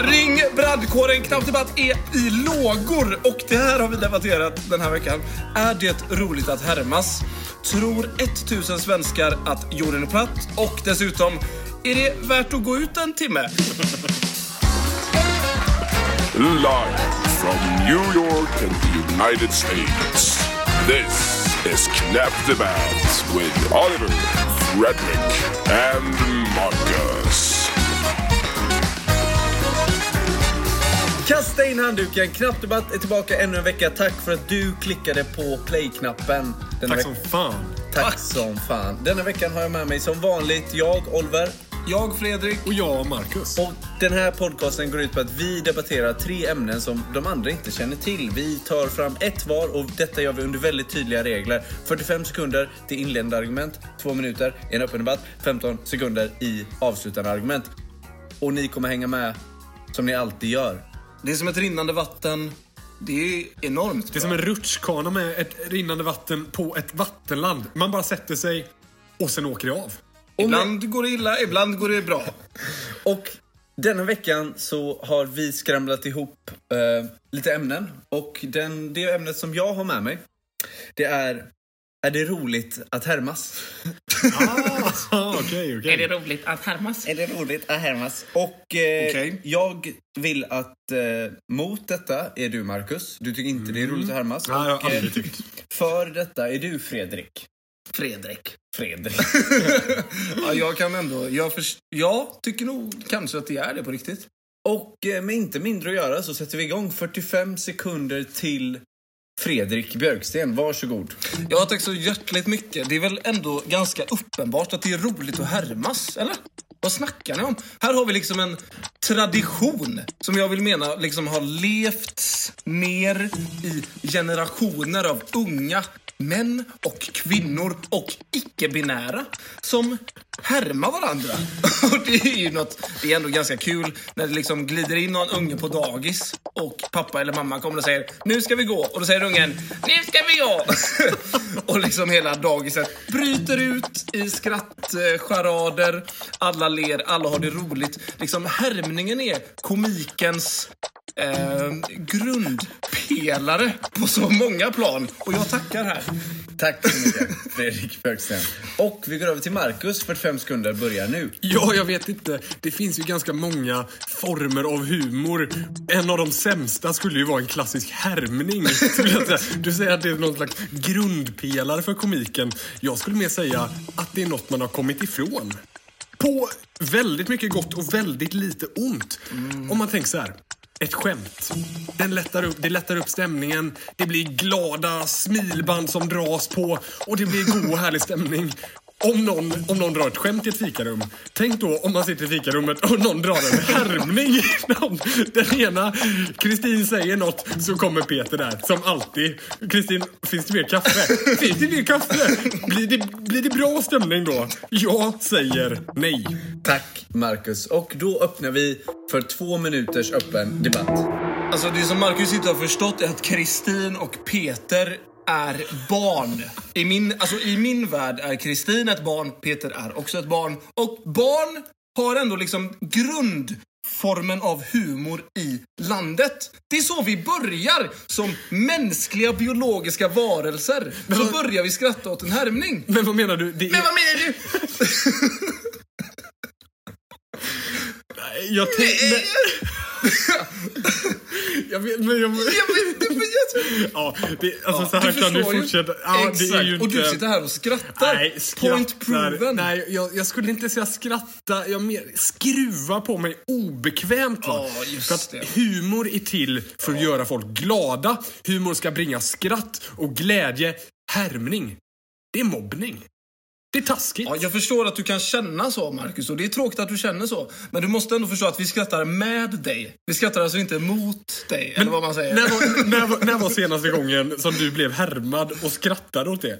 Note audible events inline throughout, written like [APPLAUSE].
Ring brandkåren. Knappdebatt är i lågor. Och det här har vi debatterat den här veckan. Är det roligt att härmas? Tror 1000 svenskar att jorden är platt? Och dessutom, är det värt att gå ut en timme? Live from New York and the United States. This is Knap Debatt with Oliver, Fredrik, and Marcus. Kasta in handduken. Knappdebatt är tillbaka ännu en vecka. Tack för att du klickade på play-knappen. Denna Tack som fan. Tack, Tack. som fan. Denna veckan har jag med mig som vanligt jag, Oliver. Jag, Fredrik. Och jag, Marcus. Och den här podcasten går ut på att vi debatterar tre ämnen som de andra inte känner till. Vi tar fram ett var och detta gör vi under väldigt tydliga regler. 45 sekunder till inledande argument, 2 minuter i en öppen debatt, 15 sekunder i avslutande argument. Och ni kommer hänga med som ni alltid gör. Det är som ett rinnande vatten. Det är enormt Det är som en rutschkana med ett rinnande vatten på ett vattenland. Man bara sätter sig och sen åker det av. Ibland går det illa, ibland går det bra. [LAUGHS] Och denna veckan så har vi skramlat ihop eh, lite ämnen. Och den, det ämnet som jag har med mig, det är Är det roligt att härmas? Ah, [LAUGHS] okej, okej. roligt att härmas? Är det roligt att härmas? Och eh, Okej. jag vill att eh, mot detta är du Marcus. Du tycker inte det är roligt att härmas. Nej, jag har Och, eh, aldrig tyckt. för detta är du Fredrik. Fredrik. Fredrik. [LAUGHS] [LAUGHS] Ja, jag kan ändå... Jag, förs- jag tycker nog kanske att det är det på riktigt. Och eh, med inte mindre att göra så sätter vi igång 45 sekunder till Fredrik Björksten. Varsågod. Ja, tack så hjärtligt mycket. Det är väl ändå ganska uppenbart att det är roligt att härmas, eller? Vad snackar ni om? Här har vi liksom en tradition som jag vill mena liksom har levts ner i generationer av unga män och kvinnor och icke-binära som härmar varandra. [LAUGHS] Och det är ju något, det är ändå ganska kul när det liksom glider in någon unge på dagis och pappa eller mamma kommer och säger nu ska vi gå och då säger ungen nu ska vi gå. [LAUGHS] och liksom hela dagiset bryter ut i skrattcharader. Alla ler, alla har det roligt. Liksom härmningen är komikens eh, grundpelare på så många plan. Och jag tackar här. Tack så mycket, Fredrik Björksten. Och vi går över till Marcus. 45 sekunder börjar nu. Ja, jag vet inte. Det finns ju ganska många former av humor. En av de sämsta skulle ju vara en klassisk härmning. Du säger att det är någon slags grundpelare för komiken. Jag skulle mer säga att det är något man har kommit ifrån. På väldigt mycket gott och väldigt lite ont. Om man tänker så här. Ett skämt. Den lättar upp, det lättar upp stämningen. Det blir glada smilband som dras på och det blir god och härlig stämning. Om någon, om någon drar ett skämt i ett fikarum. Tänk då om man sitter i fikarummet och någon drar en härmning. Den ena, Kristin säger något så kommer Peter där, som alltid. Kristin, finns det mer kaffe? Finns det mer kaffe? Blir det, blir det bra stämning då? Jag säger nej. Tack, Marcus. Och då öppnar vi för två minuters öppen debatt. Alltså det som Marcus inte har förstått är att Kristin och Peter är barn. I min, alltså, I min värld är Kristin ett barn, Peter är också ett barn. Och barn har ändå liksom grundformen av humor i landet. Det är så vi börjar som mänskliga biologiska varelser. Så börjar vi skratta åt en härmning. Men vad menar du? Är, Men vad menar du? [LAUGHS] jag tänkte... [LAUGHS] Jag vet, men jag... Jag vet men. Ja, det, alltså Ja, så här du kan du fortsätta. Ja, Exakt. ju Och du inte- sitter här och skrattar. Nej, Point skrattar. proven. Nej, jag, jag skulle inte säga skratta. Jag mer skruva på mig obekvämt. Va? Just för att det. humor är till för att göra folk glada. Humor ska bringa skratt och glädje. Härmning, det är mobbning. Det är taskigt. Ja, jag förstår att du kan känna så, Marcus, och det är tråkigt att du känner så. Men du måste ändå förstå att vi skrattar med dig. Vi skrattar alltså inte mot dig, eller vad man säger. När var, när, var, när var [LAUGHS] senaste gången som du blev härmad och skrattade åt det?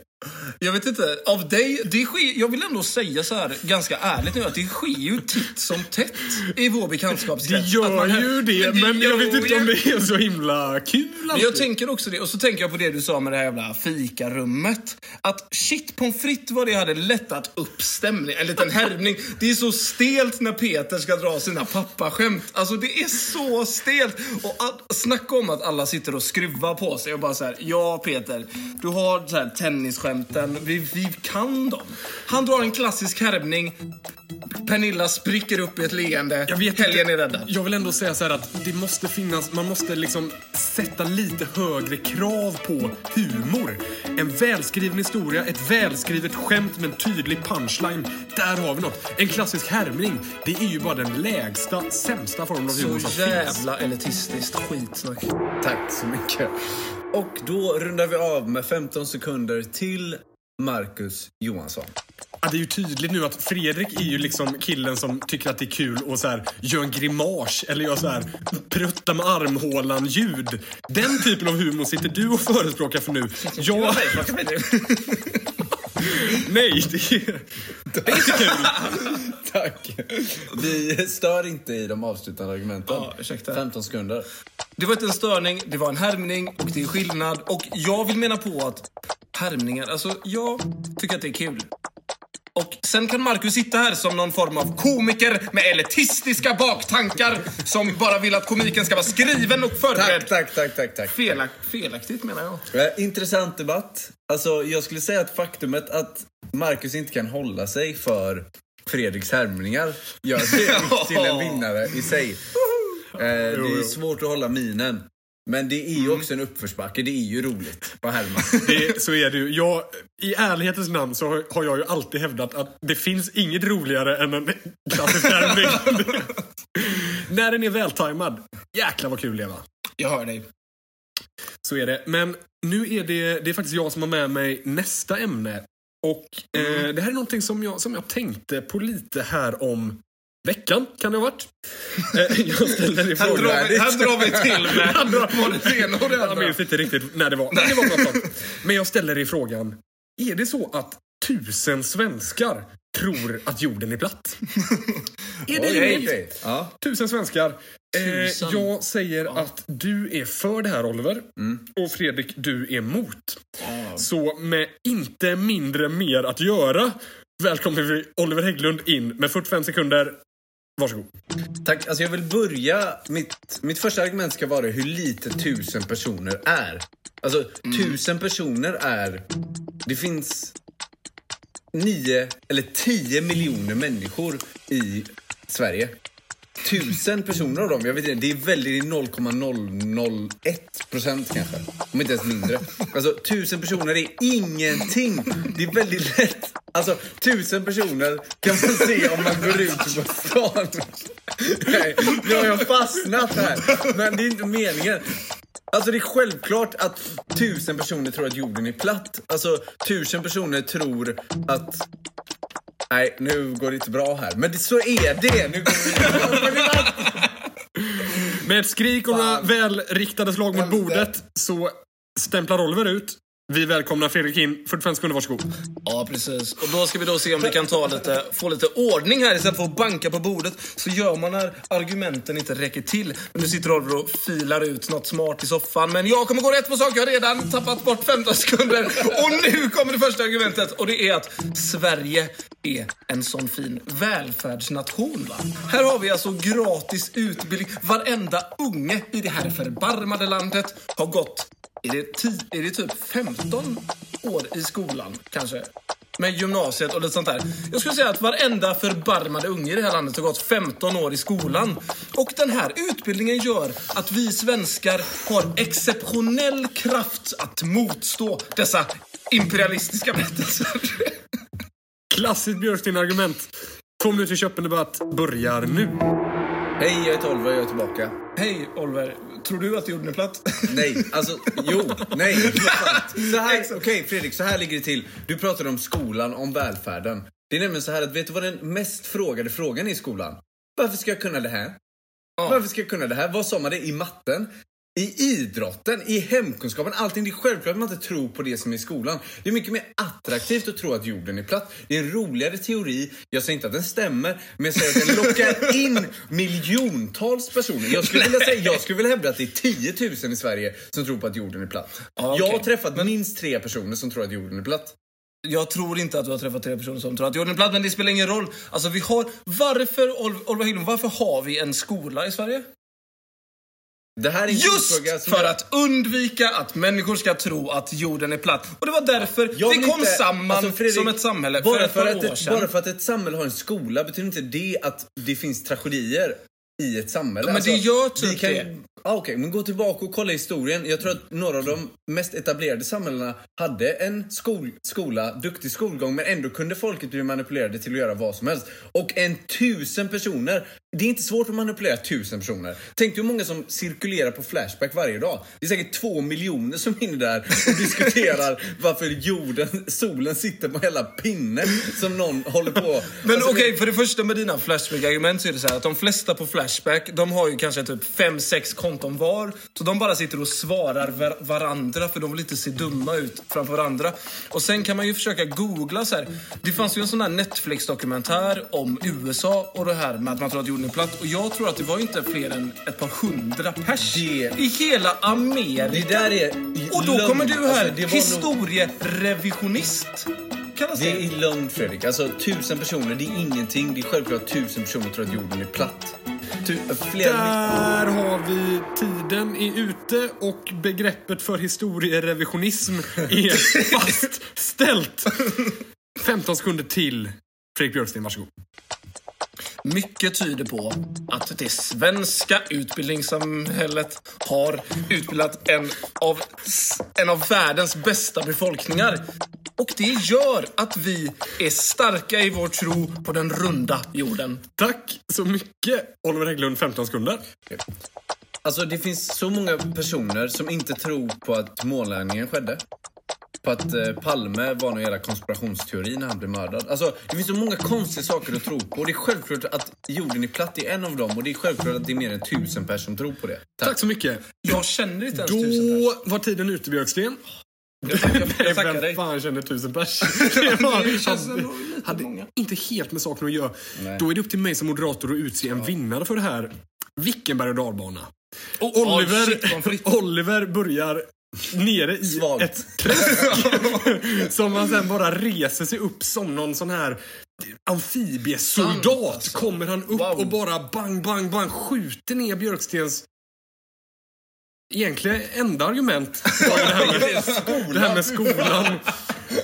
Jag vet inte, av dig, det sker, jag vill ändå säga så här ganska ärligt nu att det sker ju titt som tätt i vår Det bekantskapskrets. Att gör man- ju det, men jag vet gör inte om det. det är så himla kul Men jag tänker också det, och så tänker jag på det du sa med det här jävla fikarummet. Att shit, pommes frites vad det hade lättat upp stämning, en liten härmning. Det är så stelt när Peter ska dra sina pappaskämt. Alltså det är så stelt. Och att, snacka om att alla sitter och skruvar på sig och bara så här, ja Peter, du har så här skämten. vi, vi kan dem. Han drar en klassisk härmning, Pernilla spricker upp i ett leende, Jag vet helgen inte. är räddad. Jag vill ändå säga så här att det måste finnas, man måste liksom sätta lite högre krav på humor. En välskriven historia, ett välskrivet skämt med en tydlig punchline. Där har vi något. En klassisk härmning, det är ju bara den lägsta, sämsta formen av humor som Så finns. jävla elitistiskt skitsnack. Tack så mycket. Och då rundar vi av med 15 sekunder till Marcus Johansson. Ja, det är ju tydligt nu att Fredrik är ju liksom killen som tycker att det är kul och så här, gör en grimas eller gör så här prutta med armhålan-ljud. Den typen av humor sitter du och förespråkar för nu. Jag... Nej, det är, det är inte kul. Tack. Vi stör inte i de avslutande argumenten. Ja, ursäkta. 15 sekunder. Det var inte en störning, det var en härmning och det är skillnad. Och jag vill mena på att härmningar, alltså jag tycker att det är kul. Och sen kan Marcus sitta här som någon form av komiker med elitistiska baktankar som bara vill att komiken ska vara skriven och förberedd. Tack, tack, tack, tack, tack. Felak, felaktigt menar jag. Eh, Intressant debatt. Alltså, jag skulle säga att faktumet att Marcus inte kan hålla sig för Fredriks härmningar gör Fredrik till en [LAUGHS] vinnare i sig. Eh, det är svårt att hålla minen. Men det är ju också en uppförsbacke. Det är ju roligt att härma. [LAUGHS] Det, så är det ju. Jag, I ärlighetens namn så har- har jag ju alltid hävdat att det finns inget roligare än en klassisk härmning. [LAUGHS] När den är vältajmad. Jäklar vad kul det var. Jag hör dig. Så är det. Men nu är det, det är faktiskt jag som har med mig nästa ämne. Och eh, det här är någonting som jag, som jag tänkte på lite här om veckan, kan det ha varit? [LAUGHS] Eh, jag ställde Här fråga. drar, vi, här drar vi till med [LAUGHS] Han drar- både det ena och det Jag andra. minns inte riktigt när det var. Men det var något. Men jag ställer i frågan. Är det så att tusen svenskar tror att jorden är platt? [LAUGHS] är det rimligt? okej. Ja. Tusen svenskar. Eh, Tusen. jag säger att du är för det här Oliver. Och Fredrik, du är mot. Så med inte mindre mer att göra välkomnar vi Oliver Hägglund in med 45 sekunder. Varsågod. Tack. Alltså jag vill börja... Mitt, mitt första argument ska vara hur lite tusen personer är. Alltså, tusen personer är... Det finns nio eller tio miljoner människor i Sverige. Tusen personer av dem, jag vet inte, det är väldigt, 0,001 procent kanske. Om inte ens mindre. Alltså tusen personer är ingenting. Det är väldigt lätt. Alltså tusen personer kan man se om man går ut på stan. Nej, nu har jag fastnat här. Men det är inte meningen. Alltså det är självklart att tusen personer tror att jorden är platt. Alltså tusen personer tror att Nej, nu går det inte bra här. Men det, så är det! Nu går vi Med ett skrik och några välriktade slag mot bordet så stämplar Oliver ut. Vi välkomnar Fredrik in. 45 sekunder, varsågod. Ja, precis. Och då ska vi då se om vi kan ta lite, få lite ordning här istället för att banka på bordet. Så gör man när argumenten inte räcker till. Men nu sitter Oliver och filar ut något smart i soffan. Men jag kommer gå rätt på sak. Jag har redan tappat bort 15 sekunder. Och nu kommer det första argumentet. Och det är att Sverige är en sån fin välfärdsnation. Va? Här har vi alltså gratis utbildning. Varenda unge i det här förbarmade landet har gått är det, ti- är det typ 15 år i skolan, kanske? Med gymnasiet och lite sånt där. Jag skulle säga att varenda förbarmade unge i det här landet har gått 15 år i skolan. Och den här utbildningen gör att vi svenskar har exceptionell kraft att motstå dessa imperialistiska berättelser. [LAUGHS] Klassiskt Björksten-argument. Två minuter köpen debatt börjar nu. Hej, jag heter Oliver, jag är tillbaka. Hej Oliver, tror du att jorden är platt? Nej, alltså jo, nej. [LAUGHS] Så här, okej Fredrik, så här ligger det till. Du pratade om skolan, om välfärden. Det är nämligen så här att, vet du vad den mest frågade frågan är i skolan? Varför ska jag kunna det här? Varför ska jag kunna det här? Vad sa man det i matten? I idrotten, i hemkunskapen, allting. Det är självklart att man inte tror på det som är i skolan. Det är mycket mer attraktivt att tro att jorden är platt. Det är en roligare teori. Jag säger inte att den stämmer, men jag säger att den lockar in miljontals personer. Jag skulle vilja, säga, jag skulle vilja hävda att det är 10 000 i Sverige som tror på att jorden är platt. Ja, Jag har träffat minst tre personer som tror att jorden är platt. Jag tror inte att du har träffat tre personer som tror att jorden är platt, men det spelar ingen roll. Alltså vi har, varför, Ol- Oliver Hägglund, varför har vi en skola i Sverige? Just för att undvika att människor ska tro att jorden är platt. Och det var därför Jag vi kom inte- samman alltså, Fredrik, som ett samhälle bara för ett för att ett. Bara för att ett samhälle har en skola betyder inte det att det finns tragedier i ett samhälle. Alltså, Men det gör typ vi kan, det. Ah, Okej, men gå tillbaka och kolla historien. Jag tror att några av de mest etablerade samhällena hade en skol, skola, duktig skolgång, men ändå kunde folket bli manipulerade till att göra vad som helst. Och en tusen personer, det är inte svårt att manipulera tusen personer. Tänk dig hur många som cirkulerar på Flashback varje dag. Det är säkert två miljoner som är inne där och diskuterar [LAUGHS] varför jorden, solen sitter på hela pinnen som någon håller på. Men Alltså, okej, för det första med dina Flashback-argument så är det så här att de flesta på Flashback, de har ju kanske typ fem sex konton var. Så de bara sitter och svarar var- varandra för de vill inte se dumma ut framför varandra. Och sen kan man ju försöka googla så här. Det fanns ju en sån här Netflix-dokumentär om USA och det här med att man tror att jorden är platt. Och jag tror att det var inte fler än ett par hundra pers Det- i hela Amerika. Det där är Och då lögn. kommer du här, Alltså, det var nog- historierevisionist. Kallas Det det? är lögn Fredrik. Alltså tusen personer, det är ingenting. Det är självklart tusen personer tror att jorden är platt. Tu, flera Där har vi tiden är ute och begreppet för historierevisionism är [LAUGHS] fastställt. 15 sekunder till. Fredrik Björksten, varsågod. Mycket tyder på att det svenska utbildningssamhället har utbildat en av, en av världens bästa befolkningar. Och det gör att vi är starka i vår tro på den runda jorden. Tack så mycket, Oliver Hägglund. 15 sekunder. Alltså det finns så många personer som inte tror på att månlandningen skedde. På att eh, Palme var någon jävla konspirationsteori när han blev mördad. Alltså det finns så många konstiga saker att tro på. Och det är självklart att jorden är platt, är en av dem. Och det är självklart att det är mer än tusen personer som tror på det. Tack så mycket. Jag känner inte ens tusen Då var tiden ute, Björksten. Jag, jag, jag tackar [LAUGHS] Vem dig. fan känner tusen pers? Det var- [LAUGHS] Det känns hade- hade många. inte helt med saken att göra. Då är det upp till mig som moderator att utse en vinnare för det här. Vilken berg och dalbana. Och Oh, Oliver, shit, vad fritt. Oliver börjar nere i Svagt. ett träsk. [LAUGHS] som han sen bara reser sig upp som någon sån här amfibiesoldat. Alltså. Kommer han upp Wow. och bara bang, bang, bang skjuter ner Björkstens egentligen enda argument det här med, [LAUGHS] det här med skolan.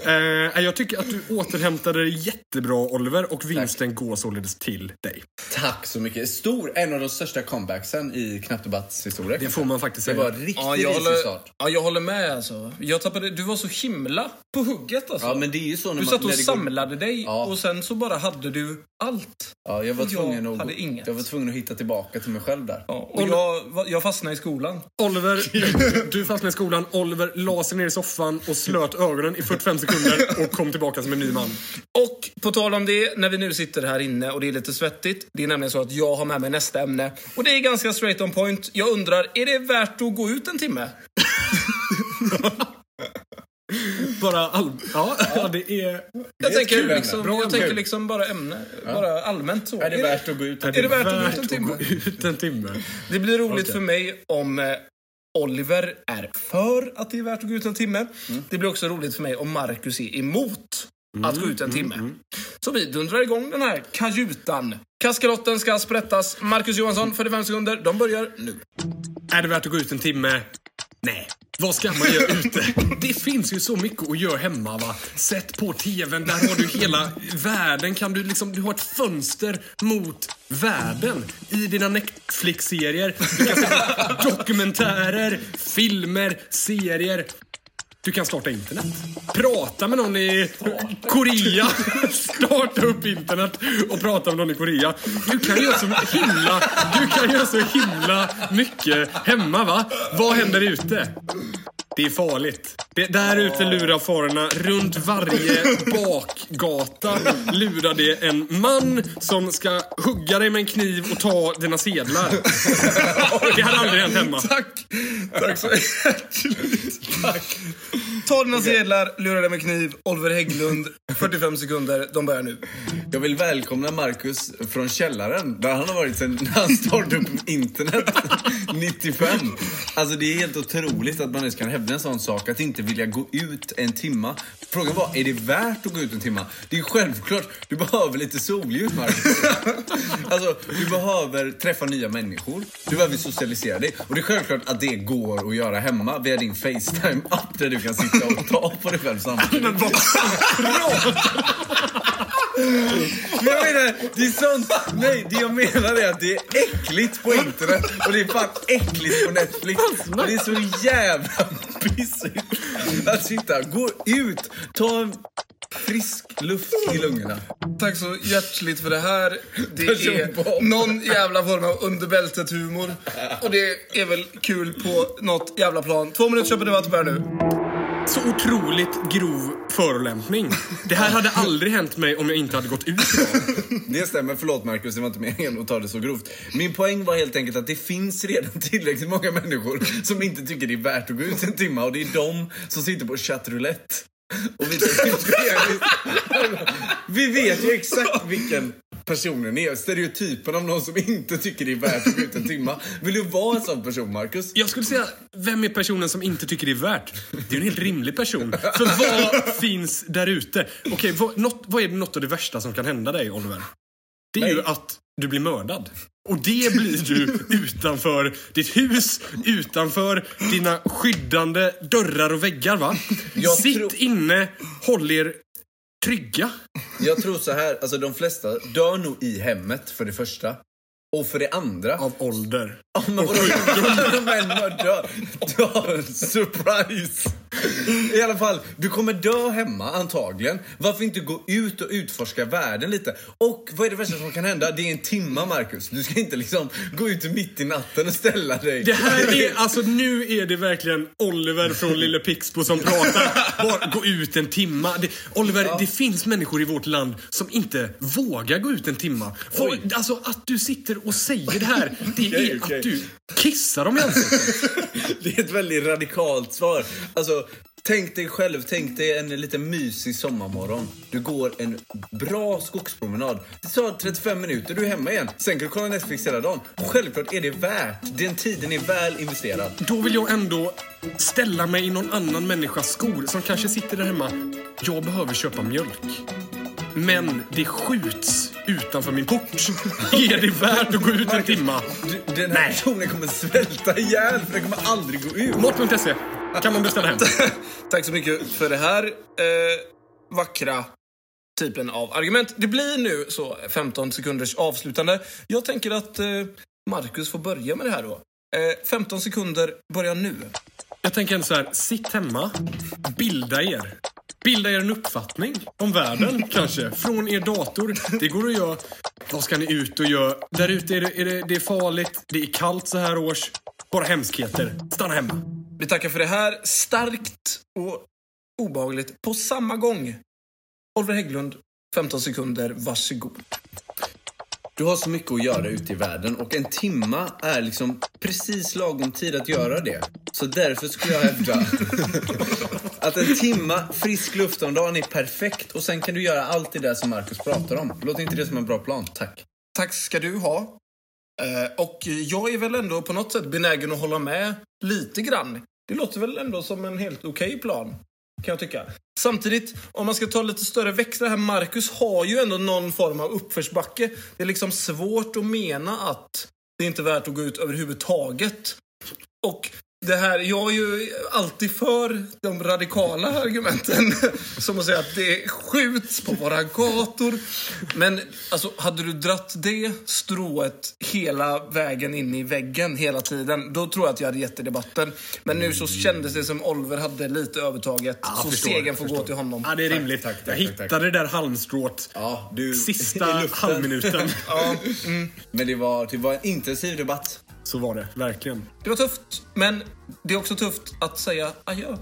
Eh, jag tycker att du återhämtade dig jättebra Oliver och vinsten går således till dig. Tack så mycket. Stor, en av de största comebacksen i Knappt Debatts historia. Det får man faktiskt Det säga. var riktigt Ja, jag håller, start. ja, jag håller med alltså. Jag tappade, du var så himla på hugget alltså. Ja, men det är ju så när du satt och när det går- samlade dig Ja. och sen så bara hade du allt. Ja, jag var Jag tvungen att... hade inget. Jag var tvungen att hitta tillbaka till mig själv där. Ja, och jag, jag fastnade i skolan. Oliver, du fastnade i skolan. Oliver la sig ner i soffan och slöt ögonen i 45 sekunder och kom tillbaka som en ny man. Och på tal om det, när vi nu sitter här inne och det är lite svettigt. Det är nämligen så att jag har med mig nästa ämne. Och det är ganska straight on point. Jag undrar, är det värt att gå ut en timme? [LAUGHS] Bara all... Ja, ja, det är... Jag kul tänker, ämne. liksom, jag tänker liksom bara ämne. Bara allmänt så. Är det värt att gå ut? är det värt att gå ut en timme? gå ut en timme? Det blir roligt Okej. för mig om eh, Oliver är för att det är värt att gå ut en timme. Det blir också roligt för mig om Marcus är emot att gå ut en timme. Så vi dundrar igång den här kajutan. Kaskalotten ska sprättas. Marcus Johansson, 45 sekunder. De börjar nu. Är det värt att gå ut en timme? Nej. Vad ska man göra ute? Det finns ju så mycket att göra hemma va. Sätt på TVn, där har du hela världen. Kan du liksom, du har ett fönster mot världen i dina Netflix-serier. Du kan se [LAUGHS] dokumentärer, filmer, serier. Du kan starta internet. Prata med någon i Korea. Starta upp internet och prata med någon i Korea. Du kan göra så himla, du kan göra så himla mycket hemma va. Vad händer ute? Det är farligt. Det, där ute lurar farorna. Runt varje bakgata lurar det en man som ska hugga dig med en kniv och ta dina sedlar. Det hade aldrig hänt hemma. Tack! Tack så hjärtligt. Tack. Ta dina sedlar, lura dig med kniv. Oliver Hägglund, 45 sekunder. De börjar nu. Jag vill välkomna Marcus från källaren, där han har varit sedan han startade upp internet 95. Alltså det är helt otroligt att man ens kan hävda en sån sak, att inte vilja gå ut en timma. Frågan var, är det värt att gå ut en timma? Det är självklart, du behöver lite solljus Marcus. [LAUGHS] Alltså, du behöver träffa nya människor, du behöver socialisera dig. Och det är självklart att det går att göra hemma via din Facetime-app där du kan sitta och ta på dig själv samtidigt. [LAUGHS] Men vad Men jag menar, det är sånt... Nej, det jag menar är att det är äckligt på internet och det är fan äckligt på Netflix. Och det är så jävla pissigt att sitta. Gå ut, ta en frisk luft i lungorna. Tack så hjärtligt för det här. Det är någon jävla form av underbältet-humor. Och det är väl kul på något jävla plan. Två minuter köper debatt börjar nu. Så otroligt grov förolämpning. Det här hade aldrig hänt mig om jag inte hade gått ut idag. Det stämmer, förlåt Marcus, det var inte meningen att ta det så grovt. Min poäng var helt enkelt att det finns redan tillräckligt många människor som inte tycker det är värt att gå ut en timme och det är de som sitter på chattroulette. Och vi, vi vet ju exakt vilken personen är. Stereotypen av någon som inte tycker det är värt att gå ut en timma. Vill du vara en sån person, Marcus? Jag skulle säga, vem är personen som inte tycker det är värt? Det är en helt rimlig person. För vad finns där ute? Okej, vad, något- vad är något av det värsta som kan hända dig, Oliver? Det är Nej. ju att du blir mördad. Och det blir du utanför ditt hus, utanför dina skyddande dörrar och väggar, va? Jag Sitt inne, håll er trygga. Jag tror så här, alltså de flesta dör nog i hemmet för det första. Och för det andra... Av ålder. Ja, men vadå? Men vad dö? Dö, surprise! I alla fall, du kommer dö hemma antagligen. Varför inte gå ut och utforska världen lite? Och vad är det värsta som kan hända? Det är en timma, Marcus. Du ska inte liksom gå ut mitt i natten och ställa dig. Det här är, alltså nu är det verkligen Oliver från Lille Pixbo som pratar. Bara gå ut en timma. Det, Oliver, det finns människor i vårt land som inte vågar gå ut en timma. För, alltså att du sitter och säger det här, det är okej. att du kissar dem i ansiktet. [LAUGHS] Det är ett väldigt radikalt svar. Alltså, tänk dig själv, tänk dig en lite mysig sommarmorgon. Du går en bra skogspromenad. Det tar 35 minuter, du är hemma igen. Sen kan du kolla Netflix hela dagen. Självklart är det värt. Den tiden är väl investerad. Då vill jag ändå ställa mig i någon annan människas skor som kanske sitter där hemma. Jag behöver köpa mjölk. Men det skjuts utanför min port. Är det värt att gå ut en timma? Du, den här personen kommer svälta ihjäl för den kommer aldrig gå ut. Mat.se kan man beställa hem. [LAUGHS] Tack så mycket för det här eh, vackra typen av argument. Det blir nu så 15 sekunders avslutande. Jag tänker att eh, Marcus får börja med det här då. Eh, 15 sekunder börjar nu. Jag tänker så här, sitt hemma, bilda er. Bilda er en uppfattning om världen kanske, från er dator. Det går att göra. Vad ska ni ut och göra? Där ute är det, är det, det är farligt, det är kallt så här års. Bara hemskheter. Stanna hemma. Vi tackar för det här. Starkt och obehagligt på samma gång. Oliver Hägglund, 15 sekunder. Varsågod. Du har så mycket att göra ute i världen och en timma är liksom precis lagom tid att göra det. Så därför skulle jag hävda [LAUGHS] att en timma frisk luft om dagen är perfekt och sen kan du göra allt det där som Marcus pratar om. Låter inte det som en bra plan? Tack. Tack ska du ha. Eh, och jag är väl ändå på något sätt benägen att hålla med lite grann. Det låter väl ändå som en helt okej plan, kan jag tycka. Samtidigt, om man ska ta lite större växlar här, Marcus har ju ändå någon form av uppförsbacke. Det är liksom svårt att mena att det inte är värt att gå ut överhuvudtaget. Och det här, jag är ju alltid för de radikala argumenten. [LAUGHS] Som att säga att det skjuts på våra gator. Men alltså, hade du dratt det strået hela vägen in i väggen hela tiden, då tror jag att jag hade gett det debatten. Men nu så kändes det som Oliver hade lite övertaget. så förstår, segern får gå förstår. till honom. Ja, det är rimligt. tack, tack, jag tack, hittade det där halmstrået. Ja, du... [LAUGHS] Sista halvminuten. [LAUGHS] Ja, Men det var, det var en intensiv debatt. Så var det, verkligen. det var tufft, men det är också tufft att säga adjö.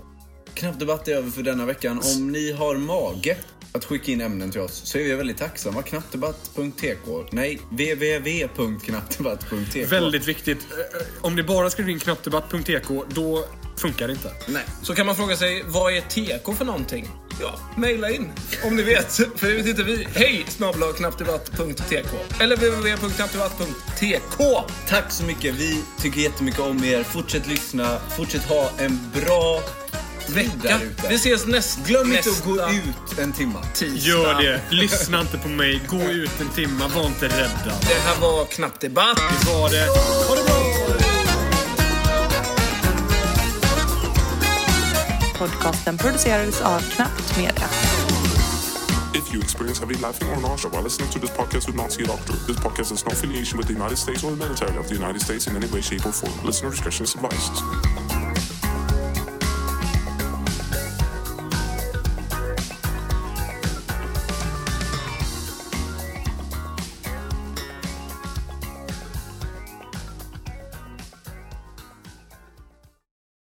Knappdebatt är över för denna veckan. Om ni har mage att skicka in ämnen till oss så är vi väldigt tacksamma. Knappdebatt.tk Nej, www.knappdebatt.tk Väldigt viktigt. Eh, Om ni bara skriver in knappdebatt.tk, då funkar det inte. Nej. Så kan man fråga sig, vad är TK för någonting? Ja, mejla in om ni vet. [LAUGHS] För det vet inte vi. Hej snabel-a knappdebatt.tk eller www.knappdebatt.tk. Tack så mycket. Vi tycker jättemycket om er. Fortsätt lyssna. Fortsätt ha en bra Vecka. Vi ses näst, Glöm nästa inte att gå ut en timma. tisdag. Gör det. Lyssna inte på mig. Gå ut en timma. Var inte rädda. Det här var Knappt Debatt. Det var det. Ha det bra! Podcasten producerades av Knappt Media. If you experience heavy laughing or nausea while listening to this podcast, do not see a doctor. This podcast has no affiliation with the United States or the military of the United States in any way, shape, or form. Listener discretion is advised.